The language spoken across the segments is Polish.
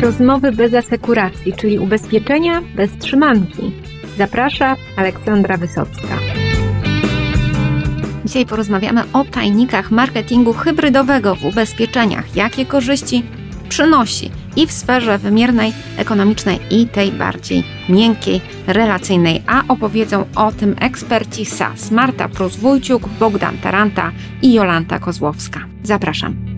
rozmowy bez asekuracji, czyli ubezpieczenia bez trzymanki. Zaprasza Aleksandra Wysocka. Dzisiaj porozmawiamy o tajnikach marketingu hybrydowego w ubezpieczeniach. Jakie korzyści przynosi i w sferze wymiernej, ekonomicznej i tej bardziej miękkiej, relacyjnej. A opowiedzą o tym eksperci SAS Marta Prus-Wójciuk, Bogdan Taranta i Jolanta Kozłowska. Zapraszam.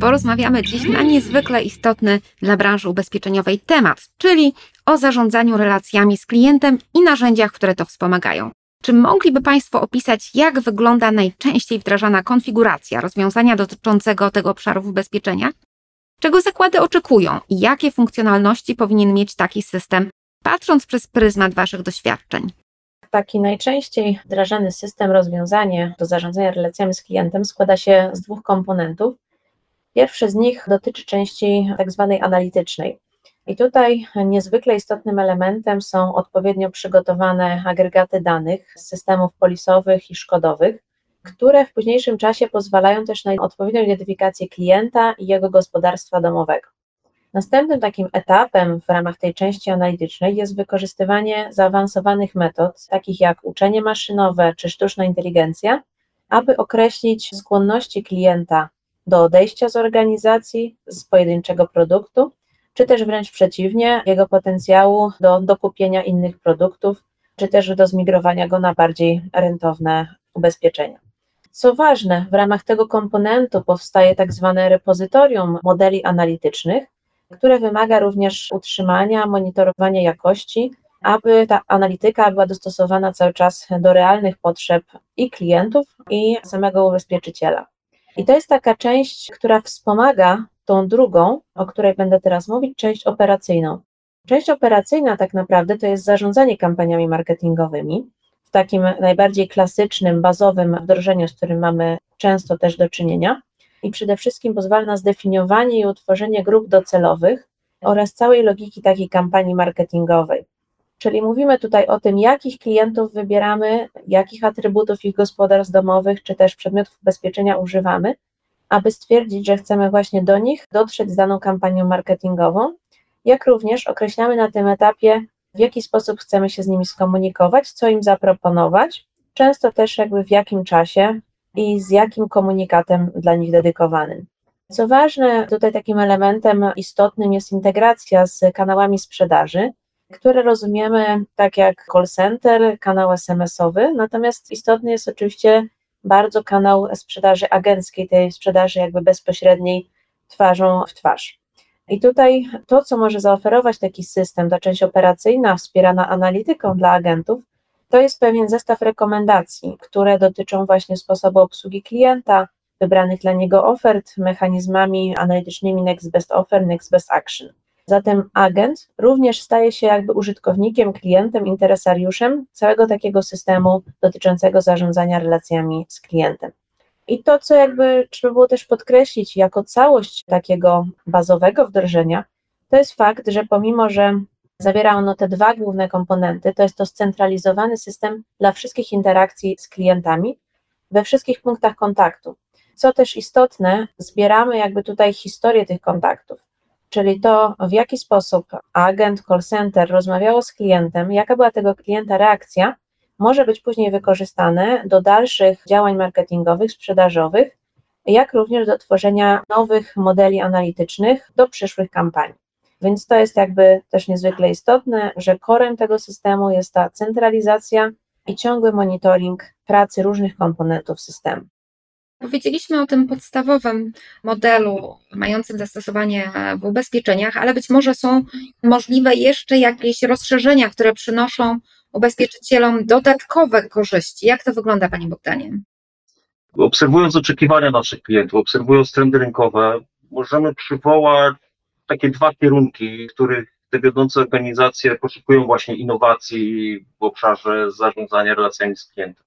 Porozmawiamy dziś na niezwykle istotny dla branży ubezpieczeniowej temat, czyli o zarządzaniu relacjami z klientem i narzędziach, które to wspomagają. Czy mogliby Państwo opisać, jak wygląda najczęściej wdrażana konfiguracja rozwiązania dotyczącego tego obszaru w ubezpieczeniach? Czego zakłady oczekują i jakie funkcjonalności powinien mieć taki system, patrząc przez pryzmat Waszych doświadczeń? Taki najczęściej wdrażany system, rozwiązanie do zarządzania relacjami z klientem składa się z dwóch komponentów. Pierwszy z nich dotyczy części tak zwanej analitycznej. I tutaj niezwykle istotnym elementem są odpowiednio przygotowane agregaty danych z systemów polisowych i szkodowych, które w późniejszym czasie pozwalają też na odpowiednią identyfikację klienta i jego gospodarstwa domowego. Następnym takim etapem w ramach tej części analitycznej jest wykorzystywanie zaawansowanych metod, takich jak uczenie maszynowe czy sztuczna inteligencja, aby określić skłonności klienta do odejścia z organizacji, z pojedynczego produktu, czy też wręcz przeciwnie, jego potencjału do dokupienia innych produktów, czy też do zmigrowania go na bardziej rentowne ubezpieczenia. Co ważne, w ramach tego komponentu powstaje tak zwane repozytorium modeli analitycznych, które wymaga również utrzymania, monitorowania jakości, aby ta analityka była dostosowana cały czas do realnych potrzeb i klientów, i samego ubezpieczyciela. I to jest taka część, która wspomaga tą drugą, o której będę teraz mówić, część operacyjną. Część operacyjna tak naprawdę to jest zarządzanie kampaniami marketingowymi, w takim najbardziej klasycznym, bazowym wdrożeniu, z którym mamy często też do czynienia. I przede wszystkim pozwala na zdefiniowanie i utworzenie grup docelowych oraz całej logiki takiej kampanii marketingowej. Czyli mówimy tutaj o tym, jakich klientów wybieramy, jakich atrybutów ich gospodarstw domowych czy też przedmiotów ubezpieczenia używamy, aby stwierdzić, że chcemy właśnie do nich dotrzeć z daną kampanią marketingową, jak również określamy na tym etapie w jaki sposób chcemy się z nimi skomunikować, co im zaproponować, często też jakby w jakim czasie i z jakim komunikatem dla nich dedykowanym. Co ważne, tutaj takim elementem istotnym jest integracja z kanałami sprzedaży, które rozumiemy tak jak call center, kanał SMS-owy, natomiast istotny jest oczywiście bardzo kanał sprzedaży agenckiej, tej sprzedaży jakby bezpośredniej twarzą w twarz. I tutaj to, co może zaoferować taki system, ta część operacyjna wspierana analityką dla agentów, to jest pewien zestaw rekomendacji, które dotyczą właśnie sposobu obsługi klienta, wybranych dla niego ofert, mechanizmami analitycznymi Next Best Offer, Next Best Action. Zatem agent również staje się jakby użytkownikiem, klientem, interesariuszem całego takiego systemu dotyczącego zarządzania relacjami z klientem. I to, co jakby trzeba było też podkreślić jako całość takiego bazowego wdrożenia, to jest fakt, że pomimo, że zawiera ono te dwa główne komponenty, to jest to scentralizowany system dla wszystkich interakcji z klientami we wszystkich punktach kontaktu. Co też istotne, zbieramy jakby tutaj historię tych kontaktów, czyli to, w jaki sposób agent, call center rozmawiało z klientem, jaka była tego klienta reakcja, może być później wykorzystane do dalszych działań marketingowych, sprzedażowych, jak również do tworzenia nowych modeli analitycznych do przyszłych kampanii. Więc to jest jakby też niezwykle istotne, że korem tego systemu jest ta centralizacja i ciągły monitoring pracy różnych komponentów systemu. Powiedzieliśmy o tym podstawowym modelu mającym zastosowanie w ubezpieczeniach, ale być może są możliwe jeszcze jakieś rozszerzenia, które przynoszą ubezpieczycielom dodatkowe korzyści. Jak to wygląda, Panie Bogdanie? Obserwując oczekiwania naszych klientów, obserwując trendy rynkowe, możemy przywołać takie dwa kierunki, których te wiodące organizacje poszukują właśnie innowacji w obszarze zarządzania relacjami z klientem.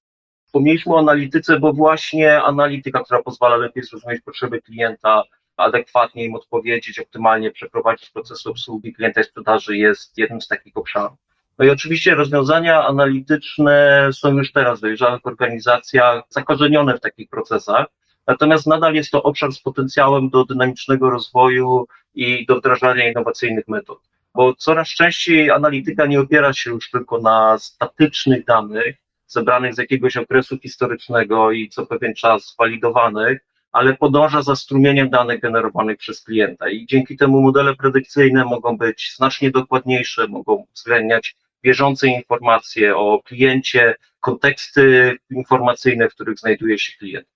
Wspomnieliśmy o analityce, bo właśnie analityka, która pozwala lepiej zrozumieć potrzeby klienta, adekwatnie im odpowiedzieć, optymalnie przeprowadzić proces obsługi klienta i sprzedaży jest jednym z takich obszarów. No i oczywiście rozwiązania analityczne są już teraz w dojrzałych organizacjach zakorzenione w takich procesach, natomiast nadal jest to obszar z potencjałem do dynamicznego rozwoju i do wdrażania innowacyjnych metod. Bo coraz częściej analityka nie opiera się już tylko na statycznych danych, zebranych z jakiegoś okresu historycznego i co pewien czas walidowanych, ale podąża za strumieniem danych generowanych przez klienta i dzięki temu modele predykcyjne mogą być znacznie dokładniejsze, mogą uwzględniać bieżące informacje o kliencie, konteksty informacyjne, w których znajduje się klient.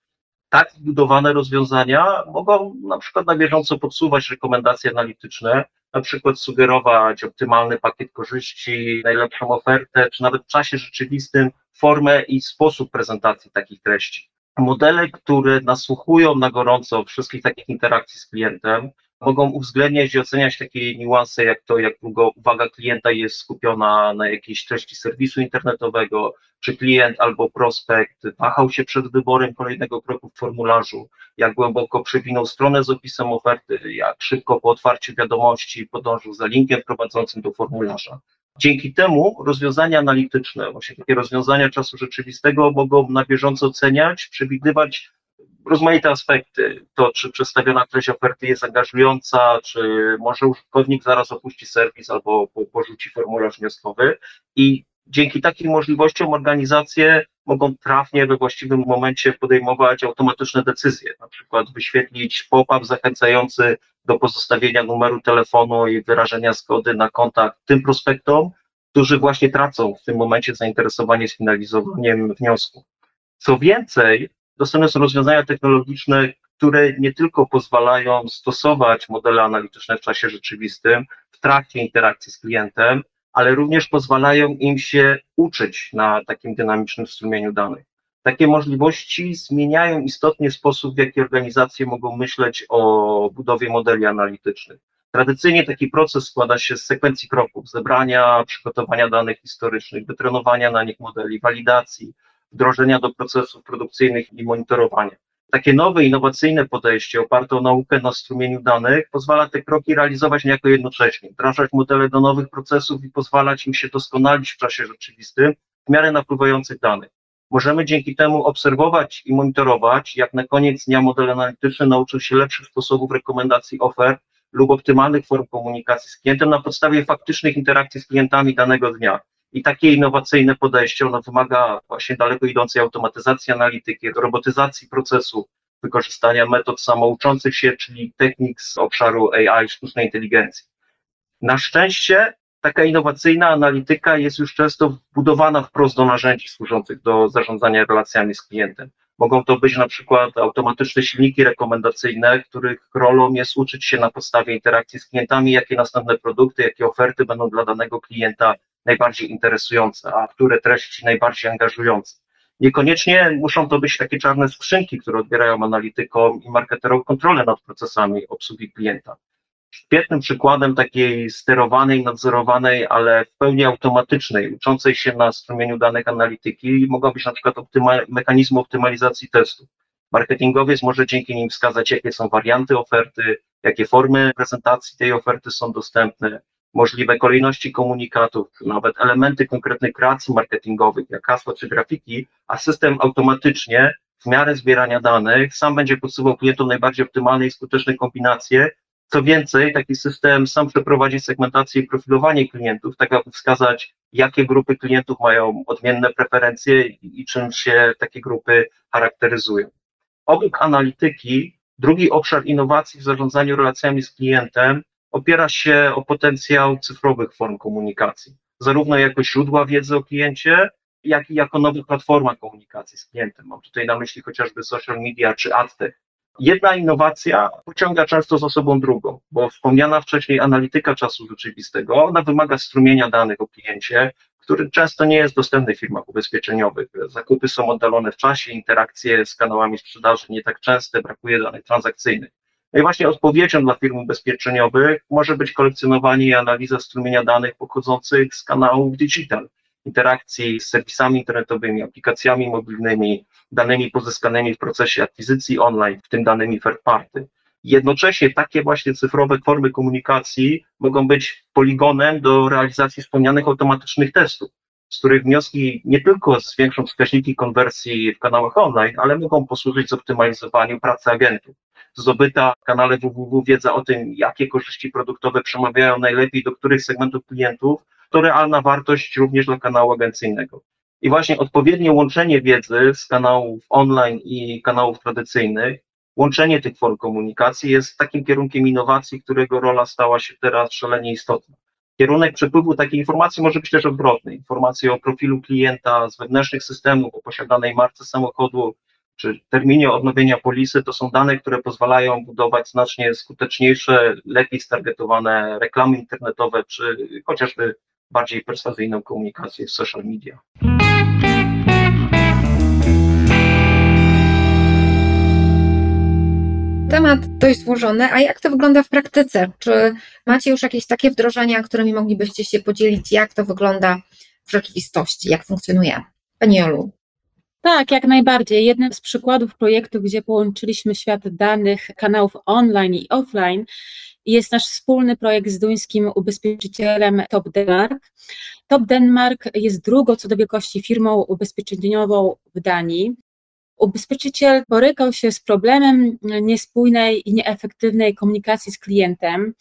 Tak zbudowane rozwiązania mogą na przykład na bieżąco podsuwać rekomendacje analityczne, na przykład sugerować optymalny pakiet korzyści, najlepszą ofertę, czy nawet w czasie rzeczywistym formę i sposób prezentacji takich treści. Modele, które nasłuchują na gorąco wszystkich takich interakcji z klientem, mogą uwzględniać i oceniać takie niuanse, jak to, jak długo uwaga klienta jest skupiona na jakiejś treści serwisu internetowego, czy klient albo prospekt wahał się przed wyborem kolejnego kroku w formularzu, jak głęboko przewinął stronę z opisem oferty, jak szybko po otwarciu wiadomości podążył za linkiem prowadzącym do formularza. Dzięki temu rozwiązania analityczne, właśnie takie rozwiązania czasu rzeczywistego mogą na bieżąco oceniać, przewidywać rozmaite aspekty. To, czy przedstawiona treść oferty jest angażująca, czy może użytkownik zaraz opuści serwis albo porzuci formularz wnioskowy. I dzięki takim możliwościom organizacje mogą trafnie we właściwym momencie podejmować automatyczne decyzje, na przykład wyświetlić pop-up zachęcający do pozostawienia numeru telefonu i wyrażenia zgody na kontakt tym prospektom, którzy właśnie tracą w tym momencie zainteresowanie sfinalizowaniem wniosku. Co więcej, dostępne są rozwiązania technologiczne, które nie tylko pozwalają stosować modele analityczne w czasie rzeczywistym, w trakcie interakcji z klientem, ale również pozwalają im się uczyć na takim dynamicznym strumieniu danych. Takie możliwości zmieniają istotnie sposób, w jaki organizacje mogą myśleć o budowie modeli analitycznych. Tradycyjnie taki proces składa się z sekwencji kroków, zebrania, przygotowania danych historycznych, wytrenowania na nich modeli, walidacji, wdrożenia do procesów produkcyjnych i monitorowania. Takie nowe, innowacyjne podejście oparte o naukę na strumieniu danych pozwala te kroki realizować niejako jednocześnie, wdrażać modele do nowych procesów i pozwalać im się doskonalić w czasie rzeczywistym w miarę napływających danych. Możemy dzięki temu obserwować i monitorować, jak na koniec dnia model analityczny nauczył się lepszych sposobów rekomendacji ofert lub optymalnych form komunikacji z klientem na podstawie faktycznych interakcji z klientami danego dnia. I takie innowacyjne podejście, ono wymaga właśnie daleko idącej automatyzacji analityki, robotyzacji procesu, wykorzystania metod samouczących się, czyli technik z obszaru AI, sztucznej inteligencji. Na szczęście taka innowacyjna analityka jest już często wbudowana wprost do narzędzi służących do zarządzania relacjami z klientem. Mogą to być na przykład automatyczne silniki rekomendacyjne, których rolą jest uczyć się na podstawie interakcji z klientami, jakie następne produkty, jakie oferty będą dla danego klienta najbardziej interesujące, a które treści najbardziej angażujące. Niekoniecznie muszą to być takie czarne skrzynki, które odbierają analitykom i marketerom kontrolę nad procesami obsługi klienta. Świetnym przykładem takiej sterowanej, nadzorowanej, ale w pełni automatycznej, uczącej się na strumieniu danych analityki mogą być na przykład optyma mechanizmy optymalizacji testów. Marketingowiec może dzięki nim wskazać, jakie są warianty oferty, jakie formy prezentacji tej oferty są dostępne, możliwe kolejności komunikatów, nawet elementy konkretnych kreacji marketingowych, jak hasła czy grafiki, a system automatycznie w miarę zbierania danych sam będzie podsuwał klientom najbardziej optymalne i skuteczne kombinacje. Co więcej, taki system sam przeprowadzi segmentację i profilowanie klientów, tak aby wskazać, jakie grupy klientów mają odmienne preferencje i, czym się takie grupy charakteryzują. Obok analityki, drugi obszar innowacji w zarządzaniu relacjami z klientem opiera się o potencjał cyfrowych form komunikacji, zarówno jako źródła wiedzy o kliencie, jak i jako nowa platforma komunikacji z klientem. Mam tutaj na myśli chociażby social media czy adtech. Jedna innowacja pociąga często za sobą drugą, bo wspomniana wcześniej analityka czasu rzeczywistego, ona wymaga strumienia danych o kliencie, który często nie jest dostępny w firmach ubezpieczeniowych. Zakupy są oddalone w czasie, interakcje z kanałami sprzedaży nie tak częste, brakuje danych transakcyjnych. No i właśnie odpowiedzią dla firm ubezpieczeniowych może być kolekcjonowanie i analiza strumienia danych pochodzących z kanałów digital, interakcji z serwisami internetowymi, aplikacjami mobilnymi, danymi pozyskanymi w procesie akwizycji online, w tym danymi third party. Jednocześnie takie właśnie cyfrowe formy komunikacji mogą być poligonem do realizacji wspomnianych automatycznych testów, z których wnioski nie tylko zwiększą wskaźniki konwersji w kanałach online, ale mogą posłużyć zoptymalizowaniu pracy agentów zdobyta w kanale www wiedza o tym, jakie korzyści produktowe przemawiają najlepiej do których segmentów klientów, to realna wartość również dla kanału agencyjnego. I właśnie odpowiednie łączenie wiedzy z kanałów online i kanałów tradycyjnych, łączenie tych form komunikacji jest takim kierunkiem innowacji, którego rola stała się teraz szalenie istotna. Kierunek przepływu takiej informacji może być też odwrotny. Informacje o profilu klienta z wewnętrznych systemów, o posiadanej marce samochodu, czy terminie odnowienia polisy, to są dane, które pozwalają budować znacznie skuteczniejsze, lepiej stargetowane reklamy internetowe, czy chociażby bardziej perswazyjną komunikację w social media. Temat dość złożony, a jak to wygląda w praktyce? Czy macie już jakieś takie wdrożenia, którymi moglibyście się podzielić, jak to wygląda w rzeczywistości, jak funkcjonuje? Pani Jolu. Tak, jak najbardziej. Jednym z przykładów projektów, gdzie połączyliśmy świat danych kanałów online i offline, jest nasz wspólny projekt z duńskim ubezpieczycielem Top Denmark. Top Denmark jest drugą co do wielkości firmą ubezpieczeniową w Danii. Ubezpieczyciel borykał się z problemem niespójnej i nieefektywnej komunikacji z klientem.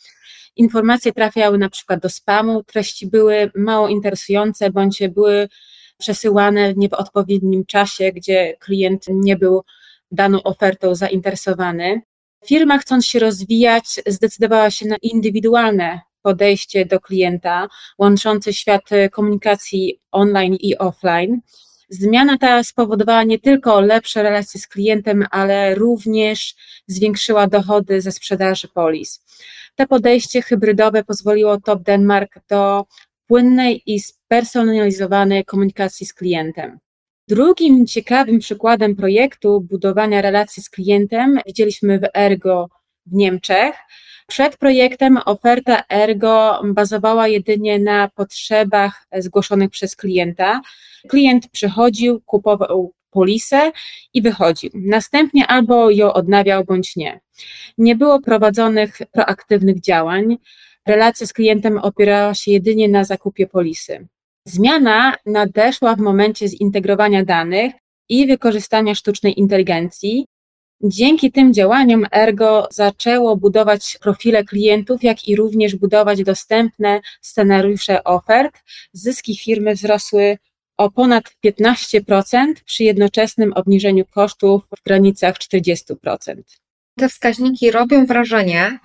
Informacje trafiały na przykład do spamu, treści były mało interesujące bądź były przesyłane nie w odpowiednim czasie, gdzie klient nie był daną ofertą zainteresowany. Firma, chcąc się rozwijać, zdecydowała się na indywidualne podejście do klienta, łączące świat komunikacji online i offline. Zmiana ta spowodowała nie tylko lepsze relacje z klientem, ale również zwiększyła dochody ze sprzedaży polis. To podejście hybrydowe pozwoliło Top Denmark do płynnej i spersonalizowanej komunikacji z klientem. Drugim ciekawym przykładem projektu budowania relacji z klientem widzieliśmy w Ergo w Niemczech. Przed projektem oferta Ergo bazowała jedynie na potrzebach zgłoszonych przez klienta. Klient przychodził, kupował polisę i wychodził. Następnie albo ją odnawiał, bądź nie. Nie było prowadzonych proaktywnych działań. Relacja z klientem opierała się jedynie na zakupie polisy. Zmiana nadeszła w momencie zintegrowania danych i wykorzystania sztucznej inteligencji. Dzięki tym działaniom Ergo zaczęło budować profile klientów, jak i również budować dostępne scenariusze ofert. Zyski firmy wzrosły o ponad 15% przy jednoczesnym obniżeniu kosztów w granicach 40%. Te wskaźniki robią wrażenie.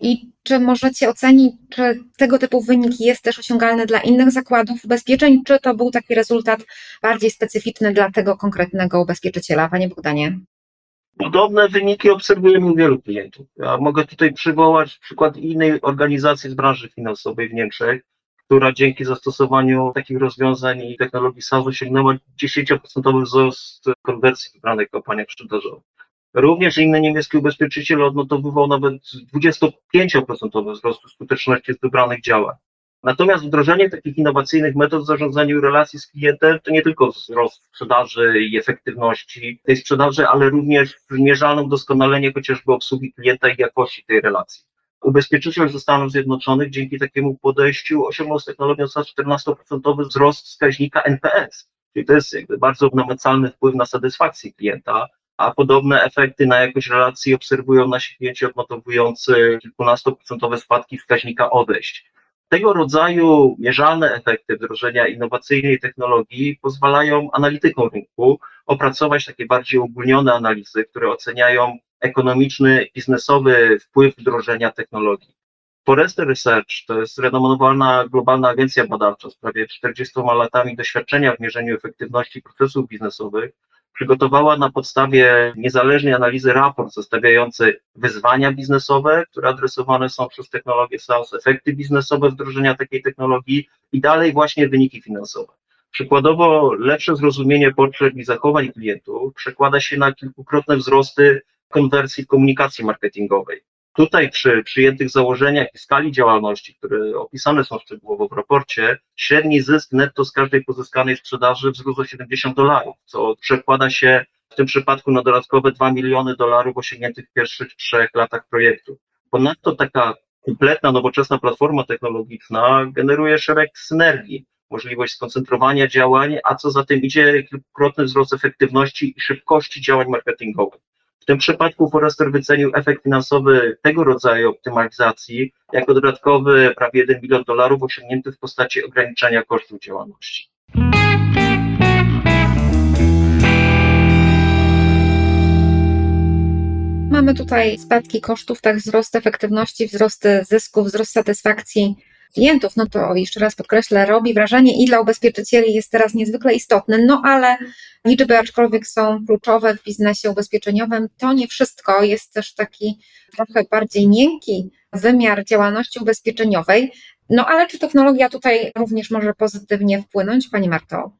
I czy możecie ocenić, czy tego typu wynik jest też osiągalny dla innych zakładów ubezpieczeń, czy to był taki rezultat bardziej specyficzny dla tego konkretnego ubezpieczyciela, Panie Bogdanie? Podobne wyniki obserwujemy u wielu klientów. Ja mogę tutaj przywołać przykład innej organizacji z branży finansowej w Niemczech, która dzięki zastosowaniu takich rozwiązań i technologii SaaS osiągnęła 10% wzrost konwersji wybranych kampaniach sprzedażowych. Również inny niemiecki ubezpieczyciel odnotowywał nawet 25% wzrostu skuteczności wybranych działań. Natomiast wdrożenie takich innowacyjnych metod zarządzania relacji z klientem to nie tylko wzrost sprzedaży i efektywności tej sprzedaży, ale również wymierzalne doskonalenie chociażby obsługi klienta i jakości tej relacji. Ubezpieczyciel ze Stanów Zjednoczonych dzięki takiemu podejściu osiągnął z technologią SaaS 14% wzrost wskaźnika NPS. Czyli to jest jakby bardzo namacalny wpływ na satysfakcję klienta, a podobne efekty na jakość relacji obserwują nasi klienci odnotowujący kilkunastoprocentowe spadki wskaźnika odejść. Tego rodzaju mierzalne efekty wdrożenia innowacyjnej technologii pozwalają analitykom rynku opracować takie bardziej ogólnione analizy, które oceniają ekonomiczny, biznesowy wpływ wdrożenia technologii. Forrester Research to jest renomowana globalna agencja badawcza z prawie 40 latami doświadczenia w mierzeniu efektywności procesów biznesowych, przygotowała na podstawie niezależnej analizy raport zestawiający wyzwania biznesowe, które adresowane są przez technologię SaaS, efekty biznesowe wdrożenia takiej technologii i dalej właśnie wyniki finansowe. Przykładowo lepsze zrozumienie potrzeb i zachowań klientów przekłada się na kilkukrotne wzrosty konwersji komunikacji marketingowej. Tutaj przy przyjętych założeniach i skali działalności, które opisane są szczegółowo w raporcie, średni zysk netto z każdej pozyskanej sprzedaży wzrósł o 70 dolarów, co przekłada się w tym przypadku na dodatkowe 2 miliony dolarów osiągniętych w pierwszych trzech latach projektu. Ponadto taka kompletna, nowoczesna platforma technologiczna generuje szereg synergii, możliwość skoncentrowania działań, a co za tym idzie kilkukrotny wzrost efektywności i szybkości działań marketingowych. W tym przypadku Forrester wycenił efekt finansowy tego rodzaju optymalizacji jako dodatkowy prawie 1 milion dolarów osiągnięty w postaci ograniczenia kosztów działalności. Mamy tutaj spadki kosztów, tak wzrost efektywności, wzrost zysków, wzrost satysfakcji klientów, no to jeszcze raz podkreślę, robi wrażenie i dla ubezpieczycieli jest teraz niezwykle istotne, no ale liczby, aczkolwiek są kluczowe w biznesie ubezpieczeniowym, to nie wszystko. Jest też taki trochę bardziej miękki wymiar działalności ubezpieczeniowej. No ale czy technologia tutaj również może pozytywnie wpłynąć, Pani Marto?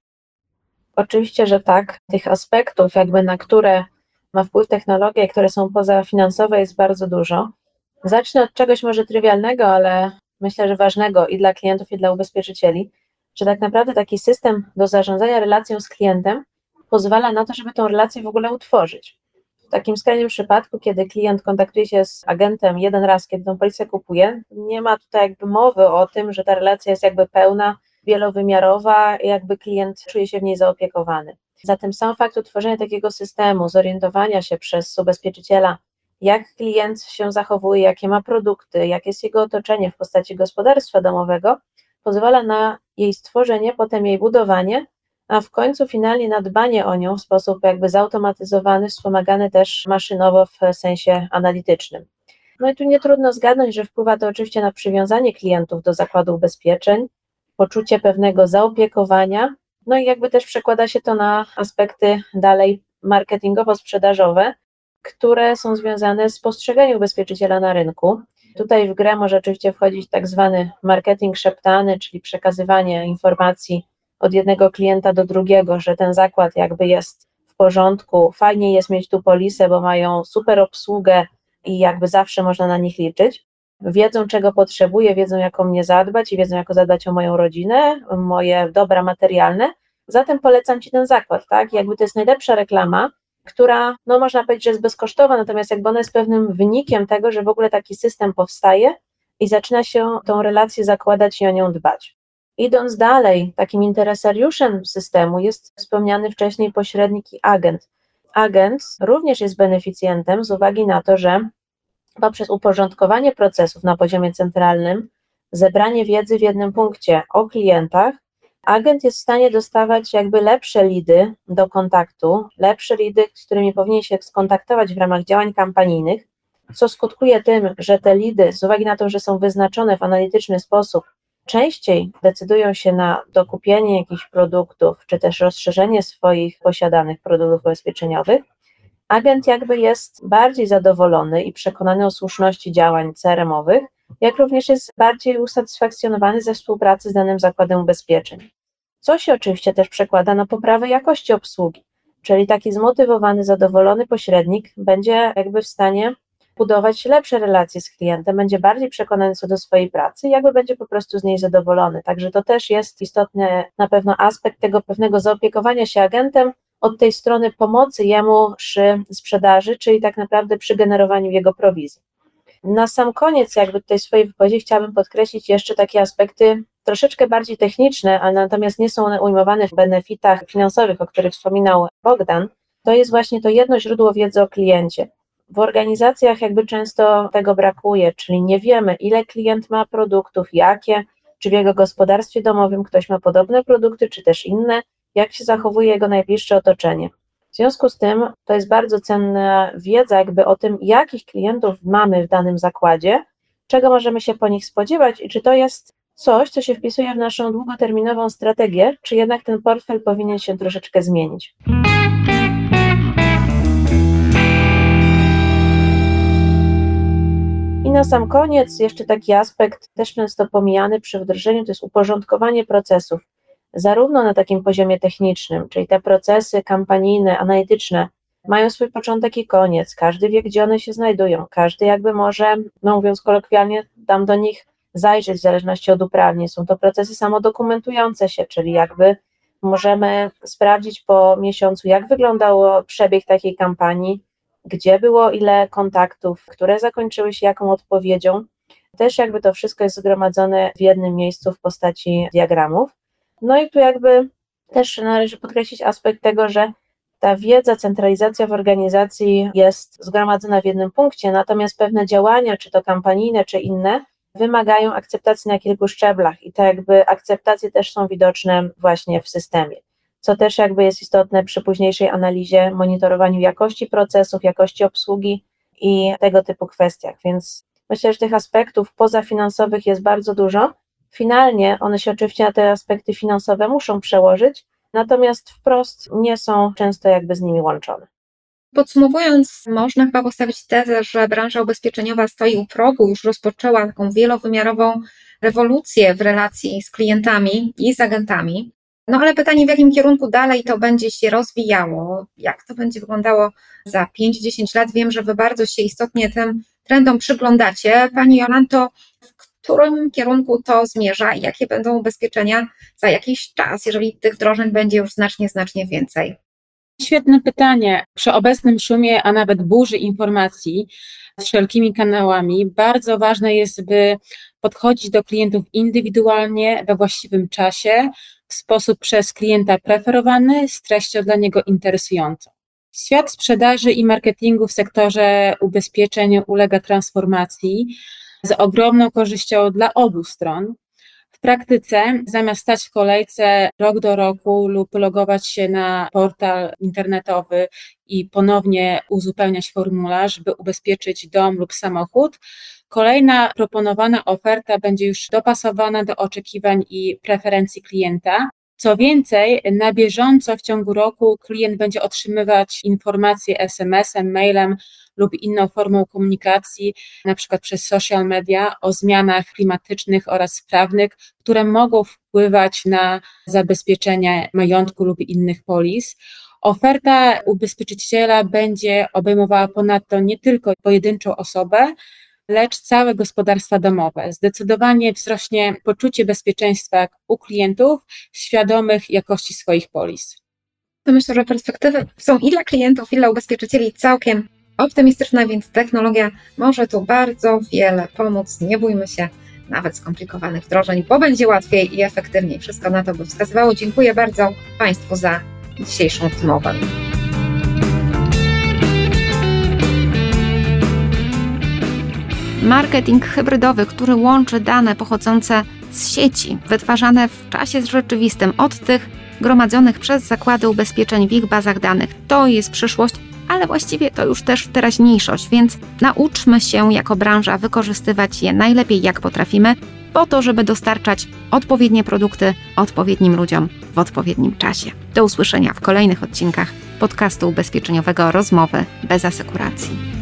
Oczywiście, że tak. Tych aspektów, jakby na które ma wpływ technologia, które są pozafinansowe, jest bardzo dużo. Zacznę od czegoś może trywialnego, ale myślę, że ważnego i dla klientów, i dla ubezpieczycieli, że tak naprawdę taki system do zarządzania relacją z klientem pozwala na to, żeby tą relację w ogóle utworzyć. W takim skrajnym przypadku, kiedy klient kontaktuje się z agentem jeden raz, kiedy tą policję kupuje, nie ma tutaj jakby mowy o tym, że ta relacja jest jakby pełna, wielowymiarowa, jakby klient czuje się w niej zaopiekowany. Zatem sam fakt utworzenia takiego systemu, zorientowania się przez ubezpieczyciela, jak klient się zachowuje, jakie ma produkty, jakie jest jego otoczenie w postaci gospodarstwa domowego, pozwala na jej stworzenie, potem jej budowanie, a w końcu finalnie nadbanie o nią w sposób jakby zautomatyzowany, wspomagany też maszynowo w sensie analitycznym. No i tu nie trudno zgadnąć, że wpływa to oczywiście na przywiązanie klientów do zakładu ubezpieczeń, poczucie pewnego zaopiekowania, no i jakby też przekłada się to na aspekty dalej marketingowo-sprzedażowe, które są związane z postrzeganiem ubezpieczyciela na rynku. Tutaj w grę może oczywiście wchodzić tak zwany marketing szeptany, czyli przekazywanie informacji od jednego klienta do drugiego, że ten zakład jakby jest w porządku, fajnie jest mieć tu polisę, bo mają super obsługę i jakby zawsze można na nich liczyć. Wiedzą, czego potrzebuję, wiedzą, jak o mnie zadbać i wiedzą, jak zadbać o moją rodzinę, moje dobra materialne. Zatem polecam Ci ten zakład, tak? Jakby to jest najlepsza reklama, która, no można powiedzieć, że jest bezkosztowa, natomiast jakby ona jest pewnym wynikiem tego, że w ogóle taki system powstaje i zaczyna się tą relację zakładać i o nią dbać. Idąc dalej, takim interesariuszem systemu jest wspomniany wcześniej pośrednik i agent. Agent również jest beneficjentem z uwagi na to, że poprzez uporządkowanie procesów na poziomie centralnym, zebranie wiedzy w jednym punkcie o klientach, agent jest w stanie dostawać jakby lepsze lidy do kontaktu, lepsze lidy, z którymi powinien się skontaktować w ramach działań kampanijnych, co skutkuje tym, że te lidy, z uwagi na to, że są wyznaczone w analityczny sposób, częściej decydują się na dokupienie jakichś produktów, czy też rozszerzenie swoich posiadanych produktów ubezpieczeniowych, agent jakby jest bardziej zadowolony i przekonany o słuszności działań CRM-owych, jak również jest bardziej usatysfakcjonowany ze współpracy z danym zakładem ubezpieczeń. Co się oczywiście też przekłada na poprawę jakości obsługi, czyli taki zmotywowany, zadowolony pośrednik będzie jakby w stanie budować lepsze relacje z klientem, będzie bardziej przekonany co do swojej pracy jakby będzie po prostu z niej zadowolony. Także to też jest istotny na pewno aspekt tego pewnego zaopiekowania się agentem od tej strony pomocy jemu przy sprzedaży, czyli tak naprawdę przy generowaniu jego prowizji. Na sam koniec, jakby tej swojej wypowiedzi, chciałabym podkreślić jeszcze takie aspekty troszeczkę bardziej techniczne, ale natomiast nie są one ujmowane w benefitach finansowych, o których wspominał Bogdan. To jest właśnie to jedno źródło wiedzy o kliencie. W organizacjach jakby często tego brakuje, czyli nie wiemy, ile klient ma produktów, jakie, czy w jego gospodarstwie domowym ktoś ma podobne produkty, czy też inne, jak się zachowuje jego najbliższe otoczenie. W związku z tym to jest bardzo cenna wiedza jakby o tym, jakich klientów mamy w danym zakładzie, czego możemy się po nich spodziewać i czy to jest coś, co się wpisuje w naszą długoterminową strategię, czy jednak ten portfel powinien się troszeczkę zmienić. I na sam koniec jeszcze taki aspekt też często pomijany przy wdrożeniu, to jest uporządkowanie procesów zarówno na takim poziomie technicznym, czyli te procesy kampanijne, analityczne, mają swój początek i koniec, każdy wie, gdzie one się znajdują, każdy jakby może, no mówiąc kolokwialnie, tam do nich zajrzeć w zależności od uprawnień. Są to procesy samodokumentujące się, czyli jakby możemy sprawdzić po miesiącu, jak wyglądał przebieg takiej kampanii, gdzie było ile kontaktów, które zakończyły się jaką odpowiedzią. Też jakby to wszystko jest zgromadzone w jednym miejscu w postaci diagramów. No i tu jakby też należy podkreślić aspekt tego, że ta wiedza, centralizacja w organizacji jest zgromadzona w jednym punkcie, natomiast pewne działania, czy to kampanijne, czy inne, wymagają akceptacji na kilku szczeblach i te jakby akceptacje też są widoczne właśnie w systemie, co też jakby jest istotne przy późniejszej analizie, monitorowaniu jakości procesów, jakości obsługi i tego typu kwestiach, więc myślę, że tych aspektów pozafinansowych jest bardzo dużo. Finalnie one się oczywiście na te aspekty finansowe muszą przełożyć, natomiast wprost nie są często jakby z nimi łączone. Podsumowując, można chyba postawić tezę, że branża ubezpieczeniowa stoi u progu, już rozpoczęła taką wielowymiarową rewolucję w relacji z klientami i z agentami. No ale pytanie, w jakim kierunku dalej to będzie się rozwijało, jak to będzie wyglądało za 5-10 lat. Wiem, że Wy bardzo się istotnie tym trendom przyglądacie. Pani Jolanto, w którym kierunku to zmierza i jakie będą ubezpieczenia za jakiś czas, jeżeli tych wdrożeń będzie już znacznie, znacznie więcej? Świetne pytanie. Przy obecnym szumie, a nawet burzy informacji wszelkimi kanałami, bardzo ważne jest, by podchodzić do klientów indywidualnie, we właściwym czasie, w sposób przez klienta preferowany, z treścią dla niego interesującą. Świat sprzedaży i marketingu w sektorze ubezpieczeń ulega transformacji z ogromną korzyścią dla obu stron praktyce, zamiast stać w kolejce rok do roku lub logować się na portal internetowy i ponownie uzupełniać formularz, by ubezpieczyć dom lub samochód, kolejna proponowana oferta będzie już dopasowana do oczekiwań i preferencji klienta. Co więcej, na bieżąco w ciągu roku klient będzie otrzymywać informacje SMS-em, mailem lub inną formą komunikacji, na przykład przez social media, o zmianach klimatycznych oraz prawnych, które mogą wpływać na zabezpieczenie majątku lub innych polis. Oferta ubezpieczyciela będzie obejmowała ponadto nie tylko pojedynczą osobę, lecz całe gospodarstwa domowe. Zdecydowanie wzrośnie poczucie bezpieczeństwa u klientów świadomych jakości swoich polis. To myślę, że perspektywy są i dla klientów, i dla ubezpieczycieli całkiem optymistyczne, więc technologia może tu bardzo wiele pomóc. Nie bójmy się nawet skomplikowanych wdrożeń, bo będzie łatwiej i efektywniej. Wszystko na to by wskazywało. Dziękuję bardzo Państwu za dzisiejszą rozmowę. Marketing hybrydowy, który łączy dane pochodzące z sieci, wytwarzane w czasie rzeczywistym od tych gromadzonych przez zakłady ubezpieczeń w ich bazach danych, to jest przyszłość, ale właściwie to już też teraźniejszość, więc nauczmy się jako branża wykorzystywać je najlepiej jak potrafimy, po to, żeby dostarczać odpowiednie produkty odpowiednim ludziom w odpowiednim czasie. Do usłyszenia w kolejnych odcinkach podcastu ubezpieczeniowego Rozmowy bez asekuracji.